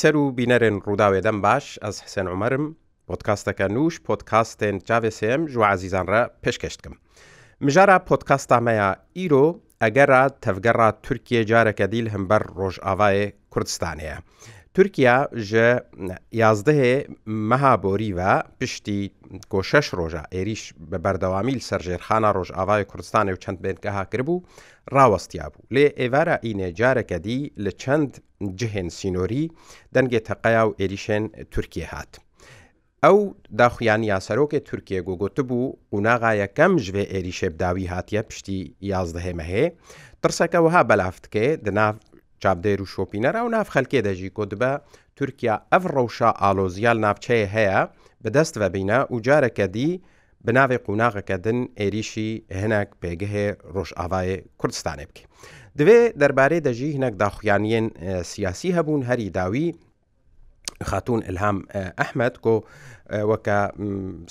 بیسەر و بینەرێن ڕووداوێدەم باش ئەس حسێن عمەرم پۆتکاستەکە نووش پۆتکاستێن جاVسم ژوعزیزانرە پێشکەشتکم. مژارە پۆتکاستامەیە ئیرۆ ئەگەرا تەفگەڕا تورکیە جارەکە دیل هەمبەر ڕۆژئاوایە کوردستانەیە. تورکیا ji yazdehê mehaborî ve piştî کو şeş roja êrîş bi berdewamî li ser jêrxana Rojavayê Kurdistanê û çend bêngeha kiribû rawestiya bû. Lê êvera înê careke dî li çend cihên sînorî dengê teqeya û êrîşên Tirkiye hat. ئەو داخویانیا سەرۆکێ تورکیە گوگوت بوو قوناغا یەکەم ژێ عێریشێبداوی هاتیە پشتی یازدەهێمە هەیە ترسەکە وها بەلافتکێ دناو چاپدێر و شۆپینەرا و ناف خەلکێ دەژی کۆ دبە تورکیا ئەف ڕەوشە ئالۆزیال ناوچەیە هەیە بەدەست بەبینە و جارەکە دی بناوێ قوناغەکەدن ئێریشی هەنک پێگەهێ ڕۆژئاوایە کوردستانێ بکە. دوێ دەربارێ دەژی هەنک داخیانیان سیاسی هەبوون هەری داوی خاتون الهام ئەحمد کۆ وەکە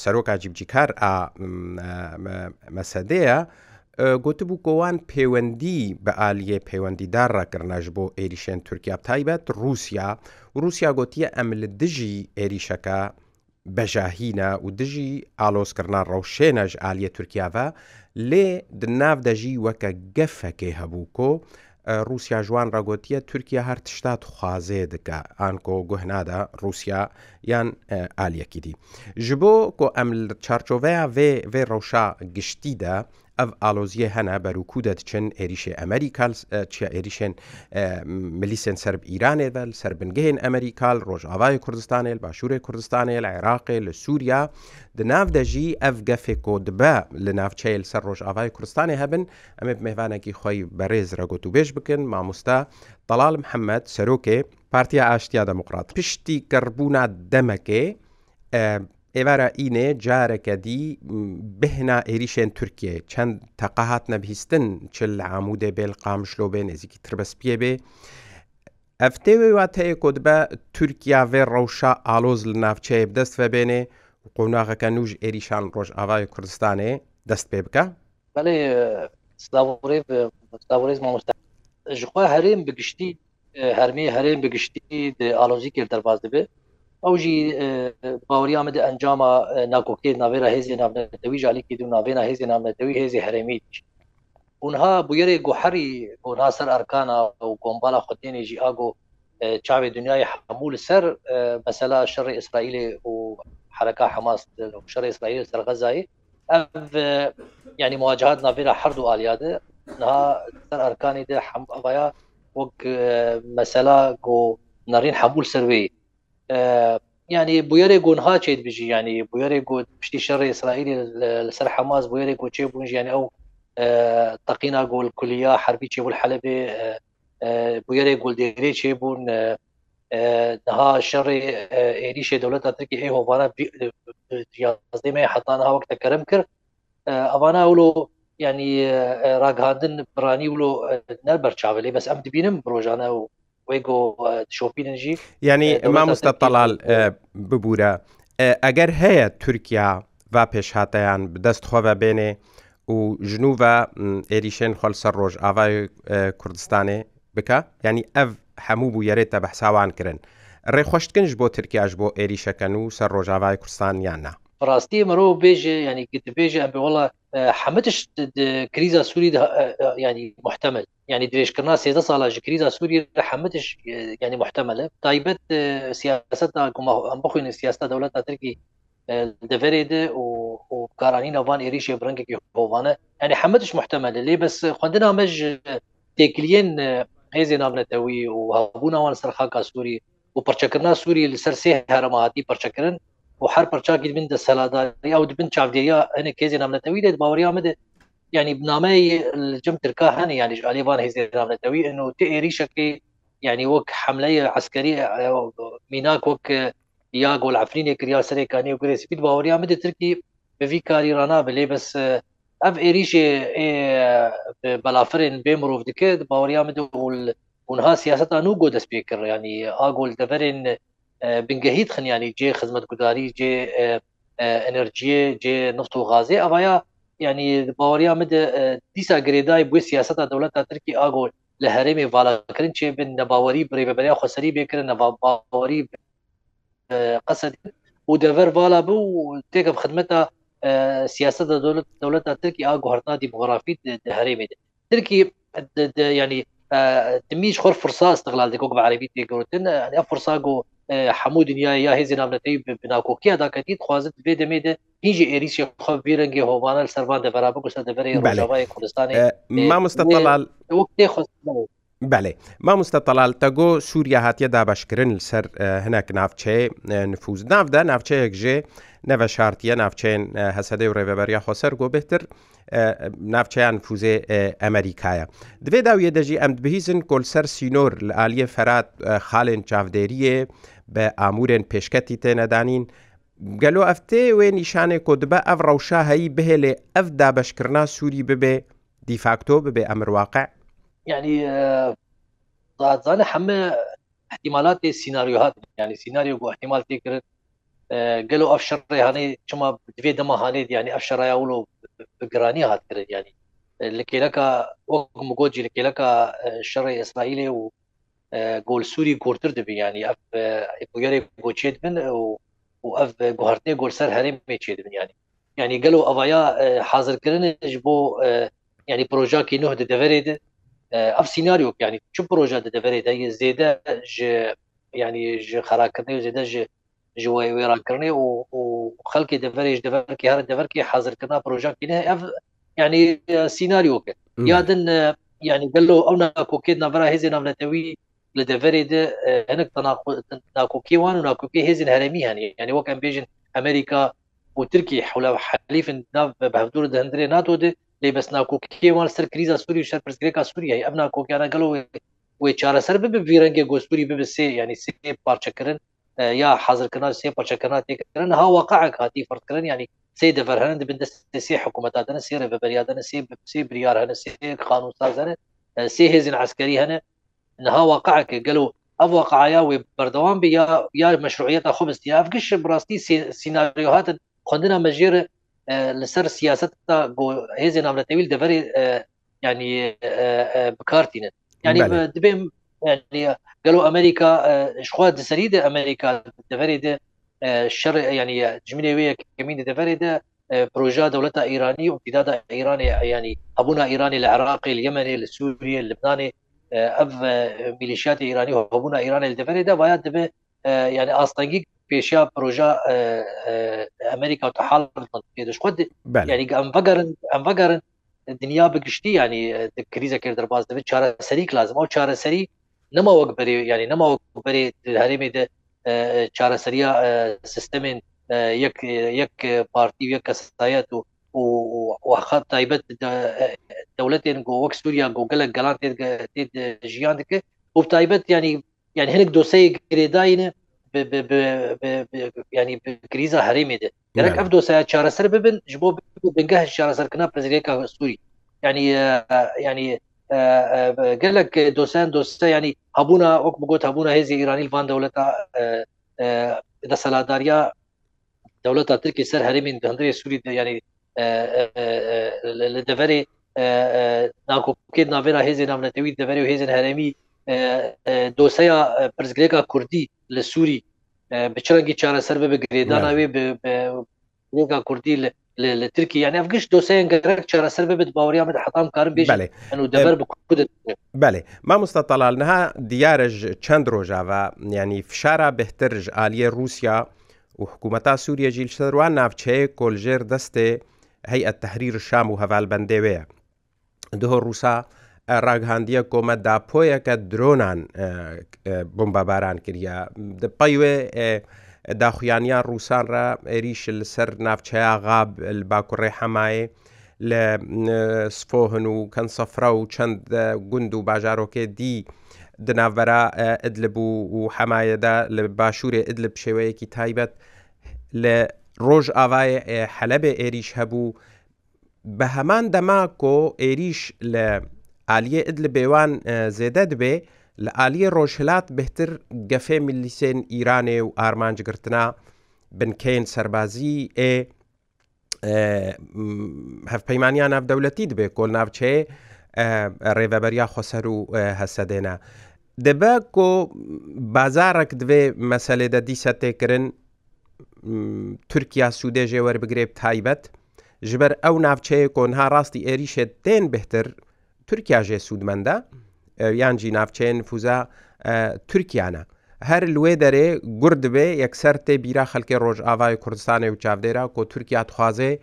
سەرۆکا جیبجیکار ئا مەسەدەیە، گوتبوو گۆوان پەیوەندی بە ئالیە پەیوەندیدار ڕاکردناش بۆ ئێریشێن تورکیا تایبەت رووسیا رووسیا گوتیە ئەم لە دژی ئێریشەکە بەژاهینە و دژی ئالۆسکردنا ڕەوشێنەش ئالیە تورکیاوە لێ ناودەژی وەکە گەفەکەی هەبوو کۆ رووسیا ژوان ڕگوتیە تورکیا هەر تشتات خوازێ دکا ئانکۆ گوهنادا رووسیا یان ئالیەکی دی. ji bo ku em li çarçoveya vê vê rewşa giştî de ئەو ئالۆزیە هەنا بەروکو دەچن عێریشێ ئەمریکال عێریشێن ملیسن سرب ئیرانێ بەل سربنگەهێن ئەمریکال ڕۆژاوای کوردستانێ باشووری کوردستانێ لە عێراقێ لە سووریا دناو دەژی ئەف گەفێکۆ دبە لە ناوچەیل سەر ڕۆژاوای کوردستانی هەبن ئەمە مێوانێکی خۆی بەڕێز ڕگوت و بێش بکەن مامۆستا تەلال محەممەد سەرۆکێ پارتیا ئاشتیا دەموقرات پشتی گەڕبوونا دەمەکێ ئێوارە ئینێ جارەکە دی بهنا عێریشێن تورکێ چەند تەقاهات نەبیستن چل لە عامودێ بێ قامشلۆ بێ نزیکی تربەسپیە بێ ئەفتێوێ واتەیە کۆت بە تورکیاێ ڕەوشە ئالۆز لە ناوچەیە بدەست بە بێنێ قۆناغەکە نوژ عێریشان ڕۆژ ئاوای کوردستانێ دەست پێ بکە بەێ ژخوا هەرێم بگشتی هەرمی هەرێم بگشتی ئالۆزیکێ دەرباز دەبێت ئەو ژی باوریامەدە ئەنجامە ناکۆکتێ ناوێرە هێزی نامەتەوی ژالێکی دو ناوێنە هێزی نامەتەوی هێزی هەرمیت اونها بویێ گوحری گۆنا سەر ئەرکانە و گۆمبالا خودێنێژی ئاگۆ چاوێ دنیای هەمول سەر مەسەلا شەڕی ئیسرائیلێ و حرەکە حماس شەڕ ئیسرائیل سەرغەزایی ینی مواجهات ناوێرە هەردوو ئالیادە نها سەر ئەرکانی دە حەمبایا وەک مەسەلا گۆ نەڕین هەمول سەروەی ینی بویێ گونها چیت بژی ینی بویێ گوت پشتی شەڕ ئیسرائیلی لەسەر حماز بویێ گوچێ بوون ژیانی ئەو تقینا گل کولیا حربی چێ بول حلبێ بویێ گلدێگرێ چێ بوون دها شەڕی عێریشێ دەولەت ترکی هێ هۆوانە دیازدەمە حتانها وەک دەکەرم کرد ئەوانە ئەولۆ ینی ڕاگهاندن برانی ولۆ نەر بەرچاوێ بەس ئەم دبینم ڕۆژانە و شۆپینجی ینی مامۆستا تەلال ببوورە ئەگەر هەیە تورکیا وا پێشهاتەیان بدەستخۆە بێنێ و ژنوە ئێریشێن خۆلسەر ڕۆژ ئاوای کوردستانی بکە ینی ئەف هەموو بوو یارێتە بەحساوان کردن ڕێخۆشتکنش بۆ ترکیاش بۆ ئێریشەکەن و سەر ڕۆژاوای کوردستانیان نا ڕاستی مرۆ بێژێ ینی بێژێ ئەبێ وڵە حمەتش کریزا سووری ینی محتمل ینی درێژکردنا سێدە ساڵا ji کریزا سووری حمەتش ینی محتملە تایبەت سیاست ئەم بخوێن سیاستا دەولەت تا ترکی دەێدە و کارانی ناوان عێریشێ برنگێکی هۆوانە ینی حمەتش محتملە لێ بەس خوندنا مەژ تێکلێن هێزی نامنەتەوی و هەبووناوان سەرخاکە سووری و پرچەکردنا سووری لەسەر سێ هەرەماتی پرچەکردن و هەر پرچاکی من دە سەلاداری ئەو بن چاودێریا هەنە کێزی نامەتەوی دێت باوەیا مدە ینی بنامەی جم ترکا هەن یانیش علیوان هێزی نامەتەوی ئەن و ت عێریشەکەی ینی وەک حملەی عسکەری میناک وەک یا گۆلعفرینێ کریا سەرێکانی و گرێسپیت باوەیا مدە ترکی بەوی کاری ڕانا بلێ بەس ev êrîşê belafirin bê mirov dike di baweriya min de û hunha siyaseta nû got dest pêkir yanî agol deverên بنگەهیت خنیانی جێ خزمەتگوداری جێ ئەنرژیە جێ نفت و غازێ ئەڤیا ینی باوەیا مدە دیسا گرێدای بۆی سیاستا دەوڵەت ترکی ئاگۆل لە هەرێمی ڤالکردن چێ بن نەباوەری برێبەریا خۆسەری بێکردن نەباوەری قەسەد و دەڤەر ڤالا بوو تێکە خدمەتە سیاست دەوڵەت دەوڵەت ترکی ئاگۆ هەرتا دیموغرافیت هەرێمی ترکی ینی تميش خور فرصه استغلال ديكوك بعربي تيغروتن يعني فرصه جو حمو دنيا يا هيزي نامنتي بناكوكي هذا كتي تخوازت في دميد هيجي اريش خو بيرنگ هوبانا السربان دبرابك وسد دبري رجاوي كردستاني ما مستطلع وقت خو بەێ مامۆستە تەلال تەگۆ سووریا هااتە دابشکردن سەر هەنەك ناوچێ نفوز ناودا ناوچەیەک ژێ نەڤە شارتیە ناوچێن هەسەدەی و ڕێبەبەریا خۆسەر گۆ بهتر ناوچەیان فوزێ ئەمریکایە. دوێ داویە دەژی ئەم بهیزن کۆلسەر سینۆر لە ئالیە فەرات خاڵێن چاودێریە بە ئامورێن پێشکەتی تێنەدانین، گەلۆ ئەفتێ وێ نیشانێک کۆ دبە ئەف ڕەوشە هەیی بهێلێ ئەف دابشکردنا سووری ببێ دیفاکتۆ ببێ ئەمرواقع يعني زانه همه احتمالات سيناريوهات يعني سيناريو بو احتمال تكر قالوا افشر يعني كما دفي دما هاني يعني افشر يا ولو بقراني هات يعني لكي لك وقم جوجي لكي لك الشر اسرائيلي و جول سوري كورتر دبي يعني اف بويري بوتشيت من و اف جوهرتني جول سر هرم ميتشيت من يعني يعني قالوا افايا حاضر كرنج بو يعني بروجاكي نهد دفريد ئەف سینناریۆ ینی چ پرۆژە دەدەبێت زێدە ینی خراکردنی زێدە جوای وێرانکردنی و خەڵکی دەڤێش دەڤەرکی هەر دەڤەرکی حەزرکردنا پرۆژانکینە ئەف ینی سینناریۆکە یادن ینی گەلو ئەو ناکۆکێت ناڤرا هێزی نامەتەوی لە دەڤێ هەنک ناکۆکیوان و ناکۆکی هێزین هەرمی هەنی ینی وەکەم بێژن ئەمریکا و ترکی حولا حلیفن ناو بەهدور دەندرێ ناتۆ لێ بەس ناکۆکیێوان سەر کریزا سووری شەر پرسگرێکا سووریایی ئەم ناکۆکیانە گەڵەوەی وی چارەسەر ببی ڕەنگە گۆسپوری ببسێ ینی سێ پارچەکردن یا حەزرکردنا سێ پارچەکەنا تێکردن ها واقع هاتی فردکردن ینی سێ دەڤەرهن دەبن سێ حکوومەتدانە سێ ڕێبەریادنە سێ سێ بریار هەنە سێ خانوستازانە سێ هێزین عسکەری هەنە نها واقعکە گەلو ئەو واقعیا وێ بەردەوام ب یا یا مەشروعیت خۆبستی ئەفگەش بڕاستی سینناریۆهاتن خوندنا مەژێرە لەسەر سیاست تا هێزی نامرەتەویل دەبەری ینی بکارتینن ینی دەبێم گەلو ئەمریکا شخوا دەسەری دە ئەمریکا دەبەری دە شەڕ ینی جمێ وەیە کەمین دەبەری دە پروژه دولت ایرانی امتداد ایرانی یعنی ابونا ایرانی العراق اليمن السوري اللبناني اف ميليشيات ایرانی و ابونا ایرانی الدفری ده باید به یعنی آستانگی پێشیا پروۆژە ئەمریکا و تحال پێدەش خود ینی ئەم بەگەرن ئەم بەگەرن دنیا بگشتی ینی کریزە کرد دەرباز دەبێت چارە سەریک لازم و چارە سەری نەما وەک بەێ ینی نەما بەێ هەرێمێ دە چارە سەریا سیستمین یەک یەک پارتی یەک کەسایەت و وخت تایبەت دەولەتێن گۆ وەک سووریا گۆگەلە گەلان ژیان دکە و تایبەت ینی یعنی هەنێک دۆسەیە گرێداینە ینی گریزا هەرێمێ دێت گەرەك ئەف دۆسایە چارەسەر ببن ji بۆ بنگە چارەسەرکردنا پرزیرێکا سووری ینی ینی gelek dosen dosta yani habûna ok got habûna hêzî îranî van dewleta de seladariya dewleta Tirkî ser herêmên hundirê Sûî yanî li deverê nakokê navêra hêzê navnetewî deverê hêzên herêmî doseya pirzgirêka Kurdî لە سووری بچرەنگی چارەسەر بە بەگرێداناوێ بگا کوردی لە ترکی یان ئەفگەشت دۆسەیان گەرەك چارەسەر ببێت باوەریامە حتام کارم بێژ دەبەر بەێ مامۆستا تەلال نەها دیارەژ چەند ڕۆژاوە ینی فشارە بهترژ ئالیە رووسیا و حکوومەتا سووریە ژیل سەروان ناوچەیە کۆلژێر دەستێ هەیئە تحریر شام و هەڤال بەندێوەیە دهۆ ڕووسا ڕاگهاندیە کۆمە داپۆیەکە درۆنان بمباباران کردە پای وێ داخوایانیان ڕووسان را عێریش لەسەر ناوچەیە غاب باکوڕێ حەمایە لە سفۆهن و کەند سەفرا و چەند گوند و باژارۆکێ دی دناڤەرا ئەدلب و حەمایەدا لە باشوورێ ئەدلب شێوەیەکی تایبەت لە ڕۆژ ئاوایە حەلەبێ عێریش هەبوو بە هەمان دەما کۆ عێریش لە ئالیە ئد لە بێوان زێدە دبێ لە ئالیە ڕۆژهلات بهتر گەفێ میلیسێن ئیرانێ و ئارمانجگرتنا بنکەین سربازی ئێ هەفپەیمانیان ناودەولەتی دبێ کۆل ناوچێ ڕێبەبەریا خۆسەر و هەسەدێنە. دەبە کۆ بازارێک دەوێ مەسەلێدە دیسە تێکردن تورکیا سوودێژێ وەربگرێب تایبەت ژبەر ئەو ناوچەیە کۆنها ڕاستی ئێریشێت تێن بهتر تورکیاژێ سوودمەندە یانجی ناوچەیە نفوزا تورکیانە. هەر لێ دەرێ گرد بێ یەکسەر تێ بیرا خەلکی ڕۆژ ئاوای کوردستانی و چاودێرا کۆ تورکیا خوازێ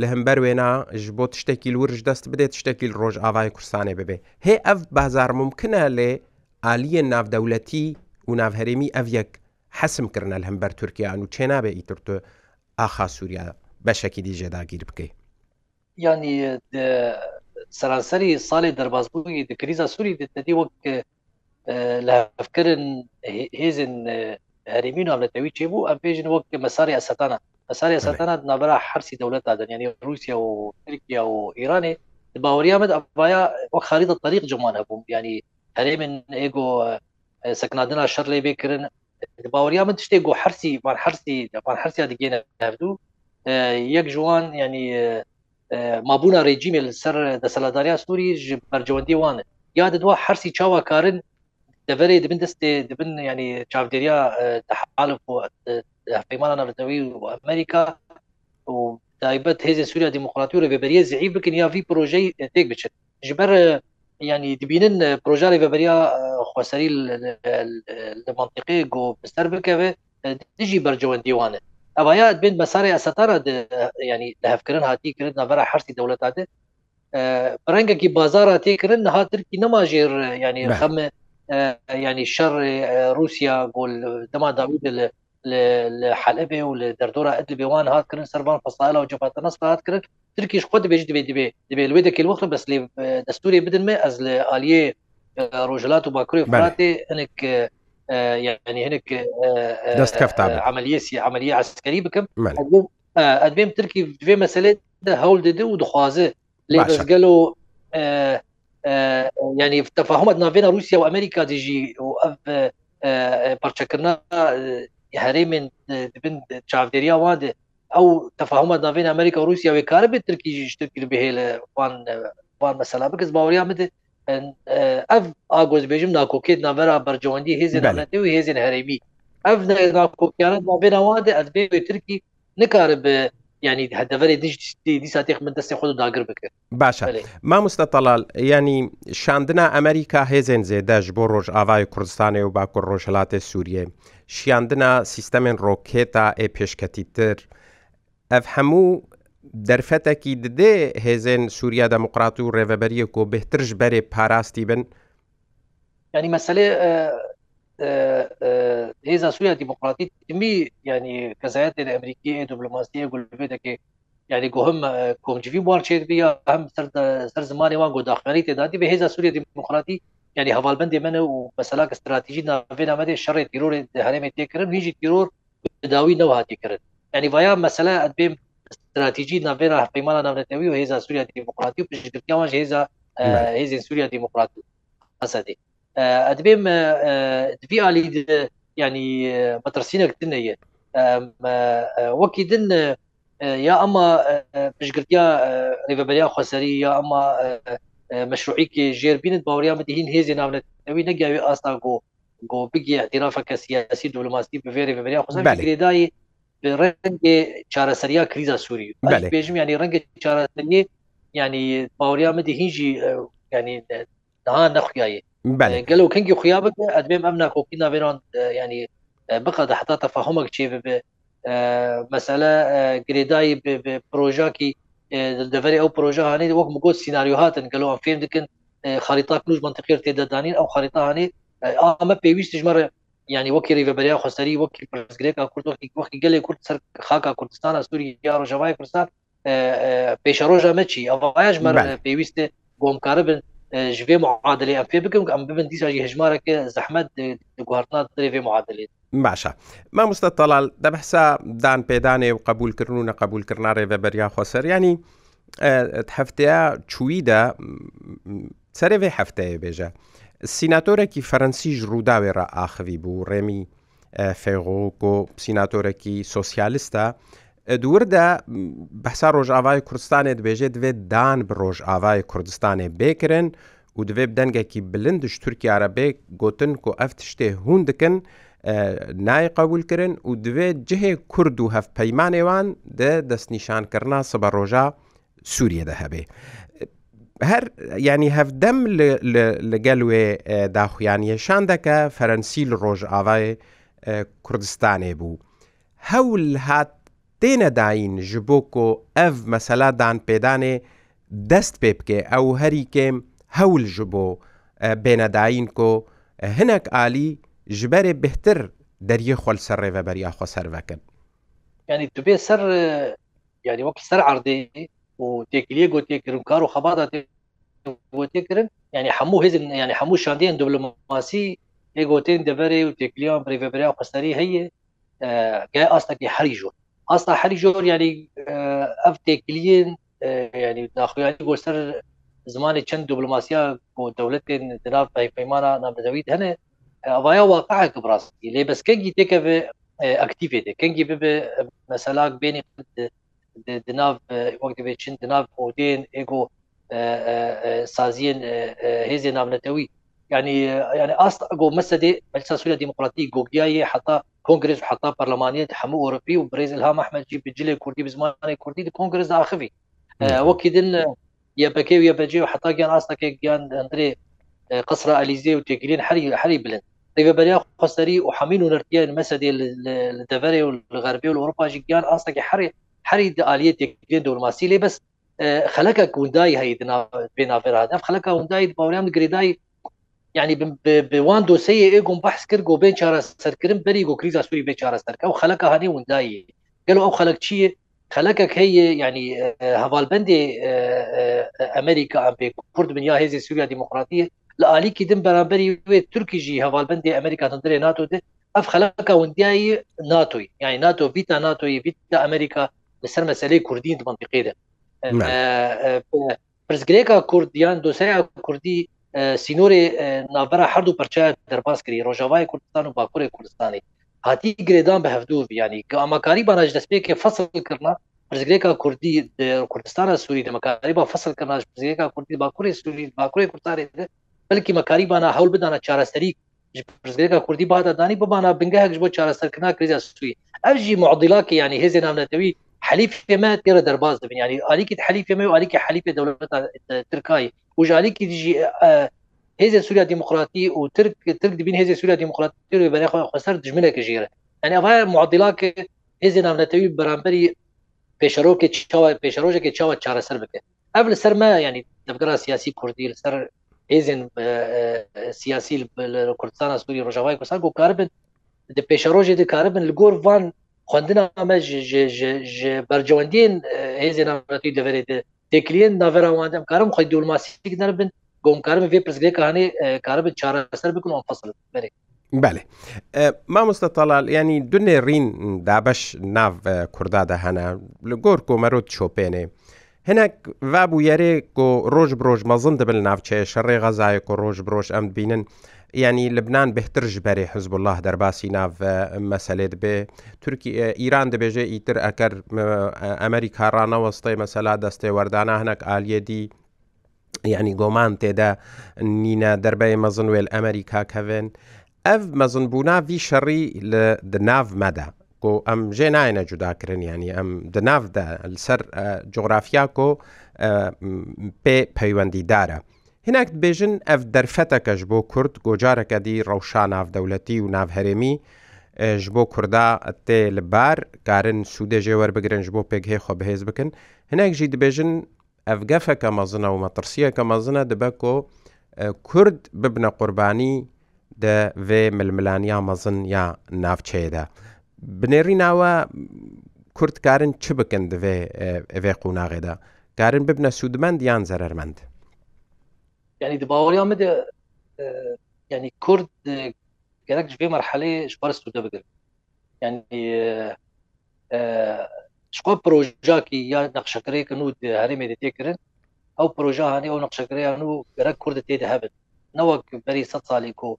لە هەمبەر وێنا ji بۆ tiştekî wirj dest bidێت tiştekî ڕۆژ ئاوای کوردستانê ببێ. هێ ئەف بازار ممکنە لێ عالیە ناودەولەتی و ناوهرێمی ئەف یەک حەسمکردە لە هەمبەر تورکیان و چێنابێ ئیتر تۆ ئاخا سووریا بەشێکی دیژێداگیر بکەیت. ینی سەرانسەری ساڵی دەربازبووی دکریزا سووری دەدی وەک لەفکردن هێزن هەرمین حالەتەوی چێ بوو ئەم پێژن وەک مەساری ئەسەتانە مەساری ئەسەتانە نابرا حرسی دەولەت دەنیانی رووسیا و ترکیا و ایرانی باوریامد ئەباە وەک خاریدە طریق جمانە بووم ینی هەرێ من ئێگۆ سەکنادنا شەر لێ بێکردن باوریا من تشتێک گۆ حرسی بان حرسی بان حرسیا دیگەێنە هەردوو یەک جوان ینی مابوونا ڕێجیمێ لەسەر دەسەلاداریا سنووری بەرجەوەندی وانە یا دەدووە هەرسی چاواکارن دەبەرێ دەبن دەستێ دەبن ینی چاودێریا تحالف پەیمانە نەتەوەی و ئەمریکا و دایبەت هێزی سووریا دیموکراتی و بەبەریە زعی بکن یا وی پرۆژەی تێک بچێت ژبەر ینی دبینن پروۆژاری بەبەریا خۆسەری لە منطقی گۆ بەستەر بکەوێ دژی بەرجەوەندیوانە ئەوەیە بین بەسەری ئەسەتارە ینی لە هەفکردن هاتیکردن نەبەر حرسی دەوڵەتاتێ ڕەنگەکی بازارە تێکردن نەهاترکی نەماژێر ینی خەمە ینی شەڕ رووسیا گۆل دەما داود لە لە حەلبێ و لە دەردۆرا ئە بێوان هاتکردن سەربان فساالە و جفاتە نست هاتکردن ترکیش خۆ دەبێژ دەبێ دەبێ دەبێ لێ دەکەل وەخت بەس لێ دەستوری بدنمێ ئەس لە ئالیە ڕۆژلات و باکووری فراتێ هەنێک يعني هناك عمليه سي عمليه عسكريه بكم ادبيم تركي في مساله هول دي دو دخوازه اللي قالوا يعني في تفاهماتنا بين روسيا وامريكا تجي وأف برشكرنا هريمن بين تشافديريا واد او تفاهماتنا بين امريكا وروسيا وكارب تركي تركي بهيل وان وان مساله بكز باوريا مده ev agoz bêjim nakokê navera bercewendî hêzên netê û hêzên herêmî ev nakokiyanet navêna wan de ez bê Tirkî nikare bi ینی هەدەەرێ دیسا تێخ من دەستی خۆ داگر بکرد باشە مامۆستا تەلال ینی شاندنا ئەمریکا هێزێن زێدەش بۆ ڕۆژ ئاوای کوردستانی و باکوور ڕۆژهڵاتە سووریێ شیاندنا سیستەمێن ڕۆکێتا ئێ پێشکەتی تر ئەف هەموو دەرفەتێکی ددێ هێزێن سووریا دەموقرات و ڕێڤەبەریە کۆ بهترش بەرێ پاراستی بن ینی مەسلێ هێزا سووریا دیموقراتی می ینی کەزایەت لە ئەمریکی دوبلوماسیە گولبێ دەکەی یعنی گوهم کۆمجیوی بوارچێت بیا هەم سەر زمانی وان گۆداخمەری تێدادی بە هێزا سووریا دیموقراتی ینی هەواڵبندی منە و مەسەلاک استراتیژی ناوێ نامەدە شەڕێ تیرۆری هەرێمی تێکردن هیچی تیرۆر داوی نەوە هاتی کرد ینی وایە مەسەلا ئەبێم استراتیژی ناوێ راهپەیمانە ناونەتەوی و هێزا سووریا دیموکراتی و پشتگرتیاوان هێزا هێزین سووریا دیموکراتی ئەسەدی ئەدبێم دوی علی ینی مەترسینەك دنەیە وەکی دن یا ئەمە پشتگرتیا ڕێبەریا خۆسەری یا ئەمە مشروعیکی ژێربینت باوریان بدهین هێزی ناونەتەوی نەگەوی ئاستا گۆ گۆ بگی اعترافە کە سیاسی دولماسی بڤێری بەبریا خۆ گرێدایی ڕەنگێ چارەسەریا کریزا سووری پێژم ینی ڕەنگە چارەسەرنی ینی باوریامەدی هیچی ینی داها نەخیایی گەل و کنگی خویا بکە ئەدبێم ئەم ناکۆکی ناوێران ینی بقد حتا تەفاهمك چێ بێ مەسەلە گرێدایی پرۆژاکی دەوەری ئەو پرۆژهانەی وەک مگۆ سناریو هاتن گەلو ئەم فێم دکن خریتا کلوژ منتقیر تێدەدانین ئەو خریتاهانی ئەمە پێویستی ژمەرە ینی وەکی ریڤبریا خستری وەکی پرسگرێکا کورد وەکی گەلێک کورد سەر خاکا کوردستانە سووری یا ڕژەوای کوردستان پێشەڕۆژە مەچی ئەڤایش مەر پێویستە گۆمکارە بن ژێ معادلی ئە پێ بکەم ئەم ببن دیساژی هژمارەکە زەحمەت گواردات درێ معادلێت باشە مامۆستا تەڵال دەبحسا دان پێدانێ و قبولکردن و نە قبولکردنا ڕێڤەبەریا خۆسەریانی هەفتەیە چویدا سەرێ هەفتەیە بێژە. سیناتۆرێکی فەرەنسیش ڕووداوێرە ئاخوی بوو ڕێمی فێغۆکۆ سیناتۆرێکی سۆسیالستە دووردا بەسا ڕۆژاوای کوردستانێ دەبێژێت دوێت دان بڕۆژ ئاوای کوردستانێ بێکرن و دوێ دەنگێکی بلندش تورکیارەبێ گوتن و ئەف شتێ هون دکن نای قەولکردن و دوێ جهێ کورد و هەف پەیمانێوان دە دەستنیشانکردنا سبە ڕۆژە سووریەدە هەبێ. هەر ینی هەفدەم لەگەل وێ داخویانیەشان دەکە فەرەنسی لە ڕۆژ ئاوای کوردستانێ بوو. هەول هات تێنەداین ji بۆ کۆ ئەv مەسەلادان پێدانێ دەست پێ بکێ ئەو هەریکێم هەول ji بۆ بێنەداین کۆ هەنێک عالی ji berê بهتر دەریە خۆل سەر ڕێڤەبەریا خۆ سەرڤەکەن. ینی دوبێ سەر یاری وەک سەر عردەی و تێکلیە گوتیکردن کار و خەبادا گوتیکردن ینی هەموو هێز ینی هەموو شاندیان دبلوماسی هێگوتین دەبەرێ و تێکلیان بریڤبریا و قستری هەیە گە ئاستەکی هەری ژۆر ئاستا هەری ژۆر ینی ئەف تێکلیین ینی ناخویانی گۆسەر زمانی چەند دوبلوماسیا و دەولەتین دراف پەیمانە نابدەویت هەنێ ئەوواە واقع بڕاستی لێ بەسکەنگی تێکە ئەکتیفێت کنگی ببێ مەسەلاک بینی دناف وەک دەبێت چین دناف ئۆدێن ئێگۆ سازیین هێزی نامنەتەوی ینی ینی ئاست ئەگۆ مەسەدێ بەسا سوورە دیموکراتی گۆگیایە حتا کنگرس حتا پەرلەمانیت هەموو ئۆرپی و برێزل هام ئەحمەدجی بجلێ کوردی بزمانی کوردی د کنگرس داخوی وەکیدن یەبەکەی و یەبەجێ و حتا گیان ئاستەکە گیان ئەندرێ قسرە ئەلیزیێ و تێگرین حری حری بلند بەریا خۆستری و حمین و نرتیان مەسەدێ دەڤێ و غەربی و ئەوروپاژی گیان ئاستەکە حرێت حري داليه تكفين دورماسي لي بس خلقها كونداي هي بين افراد خلقها كونداي باوريام جريداي يعني بوان دوسيه ايجون بحث كرجو بين شارع سركرم بريجو كريزا سوري بين شارع سرك او خلقها هني ونداي قالوا او خلق شيء خلقك هي يعني هفالبندي امريكا ام كرد من يا هذه سوريا ديمقراطيه لالي كي دم برابري تركي جي هفالبندي امريكا تندري ناتو دي اف خلقها ونداي ناتو يعني ناتو فيتا ناتو فيتا امريكا لەسەر مەسلەی کوردی منطقیدا پرزگرێکا کوردیان دۆسەیە کوردی سینۆری ناوبەرە هەردوو پەرچە دەرباز کردی ڕۆژاوای کوردستان و باکووری کوردستانی هاتی گرێدان بە هەفتوو ینی ئاماکاری باناژ دەستپێکی فصل کردنا پرزگرێکا کوردی کوردستانە سووری دەمەکاری با فصل کردناژ پرزگرێکا کوردی باکووری سووری باکووری کوردستانی بلکی مەکاری بانە هەول بدانە چارەسەری پرزگرێکا کوردی بادادانی ببانە بنگەهێکش بۆ چارەسەرکردنا کردیا سووی ئەفژی معدیلاکە ینی هێزی نامنەتەوی حليف ما تيرا درباز دبن يعني عليك حليف ما وعليك حليف دولة تركاي وجاليك تجي هذه سوريا ديمقراطي وترك ترك دبين هذه سوريا ديمقراطي بني خسر دجمله كجيره يعني افا معضلات هذه نامنتوي برامبري پیشروکه چاوا پیشروجه کې چاوا چاره سر بکې اول سر ما یعنی دبګرا سیاسي کوردی سر ایزن سیاسي کردستان سوري روجاوای کو سر کو کاربن د پیشروجه د کاربن لګور وان خوندنا ئەمە بەرجەوەندین هێزی نامەتی دەبێت تێکلێن ناڤراوانم کارم خۆی دوورماسیک نەربن گۆمکارم بێ پرسگەکانی کارە چارەسەر بکن فصل بێک بەێ مامۆستە تەڵال ینی دونێ ڕین دابش ناو کوردادا هەنا لە گۆر کۆمەرۆت چۆپێنێ هەنک وا بوو یارێک و ڕۆژ برۆژ مەزن دەبن ناوچێ شەڕێ غەزایە و ڕۆژ برۆژ ئەم بینن ینی لبنان بهترش بەێ حزب الله دەرباسی ناو مەسلێت بێ تورکی ئیران دەبێژێ ئیتر ئەکەر ئەمریکا ڕانەوەستەی مەسەلا دەستێ وەردانە هەنک ئالیەدی یعنی گۆمان تێدا نینە دەربەی مەزنوێل ئەمریکا کەوێن ئەف مەزنبوونا وی شەڕی لە دناو مەدا کۆ ئەم ژێ نایەنە جوداکردن ینی ئەم دناودا لەسەر جۆگرافیا کۆ پێ پەیوەندیدارە. هناک دبێژن ئەف دەرفەتەکەش بۆ کورد گۆجارەکە دی ڕەوشان ناودەوڵەتی و ناوهرێمی ژ بۆ کووردا تێ لە بار کارن سوودێژێ وەربگرنج بۆ پێکهێ خۆ بەهێز بکەن هەناکژی دبێژن ئەفگەفەکە مەزنە و مەترسیەکە مەزنە دەبە کۆ کورد ببنە قوربانی دەێ ململانیا مەزن یا ناوچێدا. بنێری ناوە کوردکارن چ بکەن دەێ ئەوێ قوناغێدا کارن ببنە سوودمەند یان زەرمەند. يعني دباوريا مدى يعني كرد قالك في مرحله شبار سودا بقل يعني شكو بروجا كي يا نقشكري كنو هرمي دي تكرن او بروجا هاني او نقشكري انو قالك كرد تي ذهبت نوك بري صد صاليكو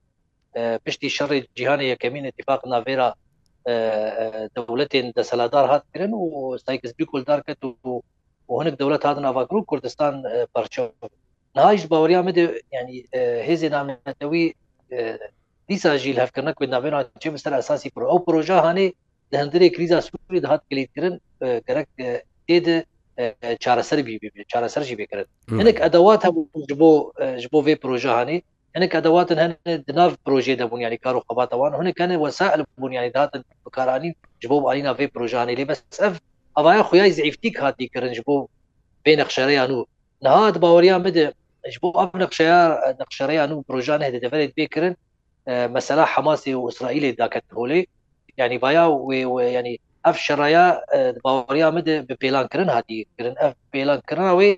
بشتي شر جهاني كمين اتفاق نافيرا دولتين دسلادار هات كرن و سايكس بيكول دار كتو وهناك دولة هذا نافاكرو كردستان برشا نهایش باوریا مده یعنی هز نامنوی دیسا جیل هفکرنا کو نامن چه مستر اساسی پر او پروژه هانه د هندرې کریزا سوري د هات کلیترن کرک دې د چارسر بي بي چارسر جي بکرد انك ادوات هم جبو جبو في پروژه هاني هناك ادوات هن دناف بروجي دبون يعني كارو خبات وان هناك كان وسائل بون يعني دات بكاراني جبو علينا في بروجه هاني بس اف اوايا خويا زعيفتيك هاتي كرن جبو بين خشريانو نهاد باوريا مده بۆ ئەم نقشەیە نقشەڕیان و پرۆژان هەدە دەبێت بێکردن مەسەلا حماسی و ئوسرائیلی داکەت هۆلی ینی بایا ینی ئەف شڕەیە باوەڕیا مدە بە پێلانکردن هاتیکردن ئەف پێلانکردنەوەی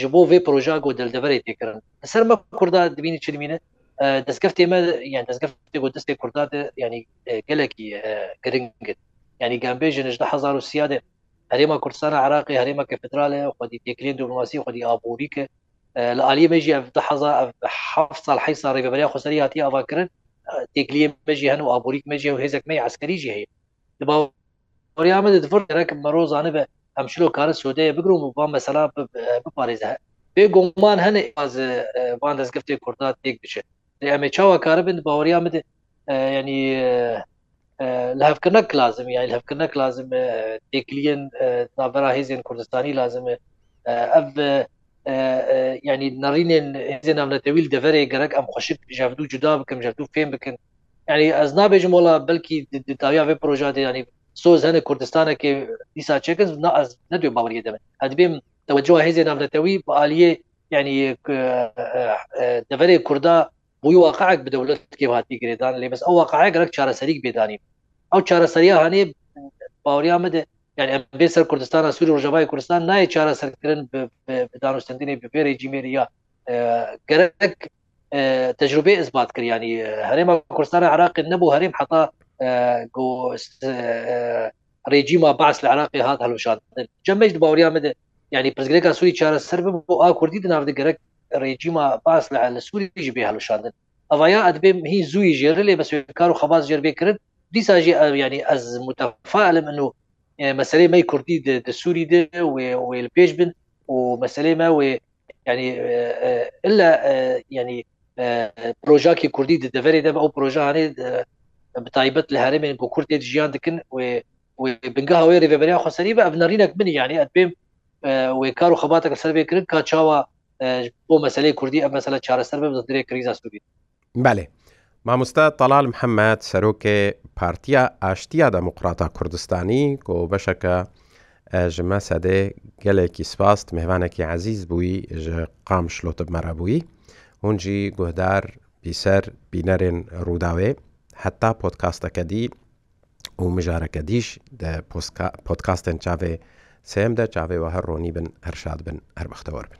ji bo vê proja got dildeverê têkirin ser me Kurda dibînî çimîne destgeftê me yan destgeftê got destê Kurda de yanî gelekî giring yanî gembê ji nijde hezar siya de herêma Kurdistana Iraqê herêma ke federal e xwedî têkilên diplomasiy xwedî aborî ke الاليه مجي اف دحظه اف حفصه الحيصه ريبه بريا خسري هاتي افاكرن تيكليه مجي هن وابوريك مجي وهزك مي عسكري جي هي دبا وريا مد دفر راك مروز انا به امشلو كار سوداء بقرو مبا مثلا بباريزها بي گومان هن از وان دز گفته کردات تيك بشه ام چاوا كاربن باوريا مد يعني لهفكرنك لازم يعني لهفكرنك لازم تيكلين نابرا هيزين كردستاني لازم اف ینی نەڕینێن هێزێنام لەتەویل دەڤێ گەرەک ئەم خۆشت ژاردو جودا بکەم ژاردو پێم بکەن ینی ئەس نابێژم وڵا بەلکی داویاێ پرۆژات ینی سۆز هەنە کوردستانەکە دیسا چێکن نەدوێ باوەریە دەبن هەدبێم تەوەجووە هێزێنام لەتەوی بەعالیە ینی دەڤێ کووردا بۆی واقعك بدەولت کێ هاتی گرێدان لێ بەس ئەو واقعە گەرەک چارەسەریک بێدانیم ئەو چارەسەریە هەنێ باوریامەدە یعنی بێ سەر کوردستانە سووری ڕژەوای کوردستان نایە چارە سەرکردن دانوستندنی ببێری جیمێریە گەرەک تجربه اثبات کر یعنی هەرێمە کوردستانە عراق نەبوو هەرێم حتا ڕێجیما باس لە عراقی هاات هەلوشان جەمەش باوریا مدە یعنی پرزگرێکا سووری چارە سەر بۆ ئا کوردی دناودە گەرەک ڕێجیما باس لە لە سووریژ بێ هەلوشاندن ئەڤیا ئەدبێ هی زووی ژێر لێ بە سوێکار و خەباز جربێ کرد دیساژی ینی ئەز متەفاعلم منو يعني مسألة ما كردي ده, ده سوري ده والبيش بن ومسألة ما يعني إلا يعني بروجاكي كردي ده دفري ده أو بروجا يعني بتايبت الهرمين بو كردي جيان دكن و وبنجاها ويري ببريا خسري بقى بنرينك مني يعني أتبيم وكارو خباتك السربي كرن كاتشاوا بو مسألة كردي أم مسألة شارة سربي بدري كريزا سوري بله مامۆستا تەلال محەممەد سەرۆکێ پارتیا ئاشتیا دەموقراتە کوردستانی کۆبەشەکە ژمە سەدێ گەلێکی سپاست میێوانێکی عزیز بووی ژە قام شلۆتب مەرە بووی هونجی گوهدار بیسەر بینەرێن ڕووداوێ هەتا پۆتکاستەکە دی و مژارەکە دیش پۆتکاستن چاوێ سێمدە چاوێەوە هەر ڕۆنی بن هەرشاد بن هەربەختەوە بن.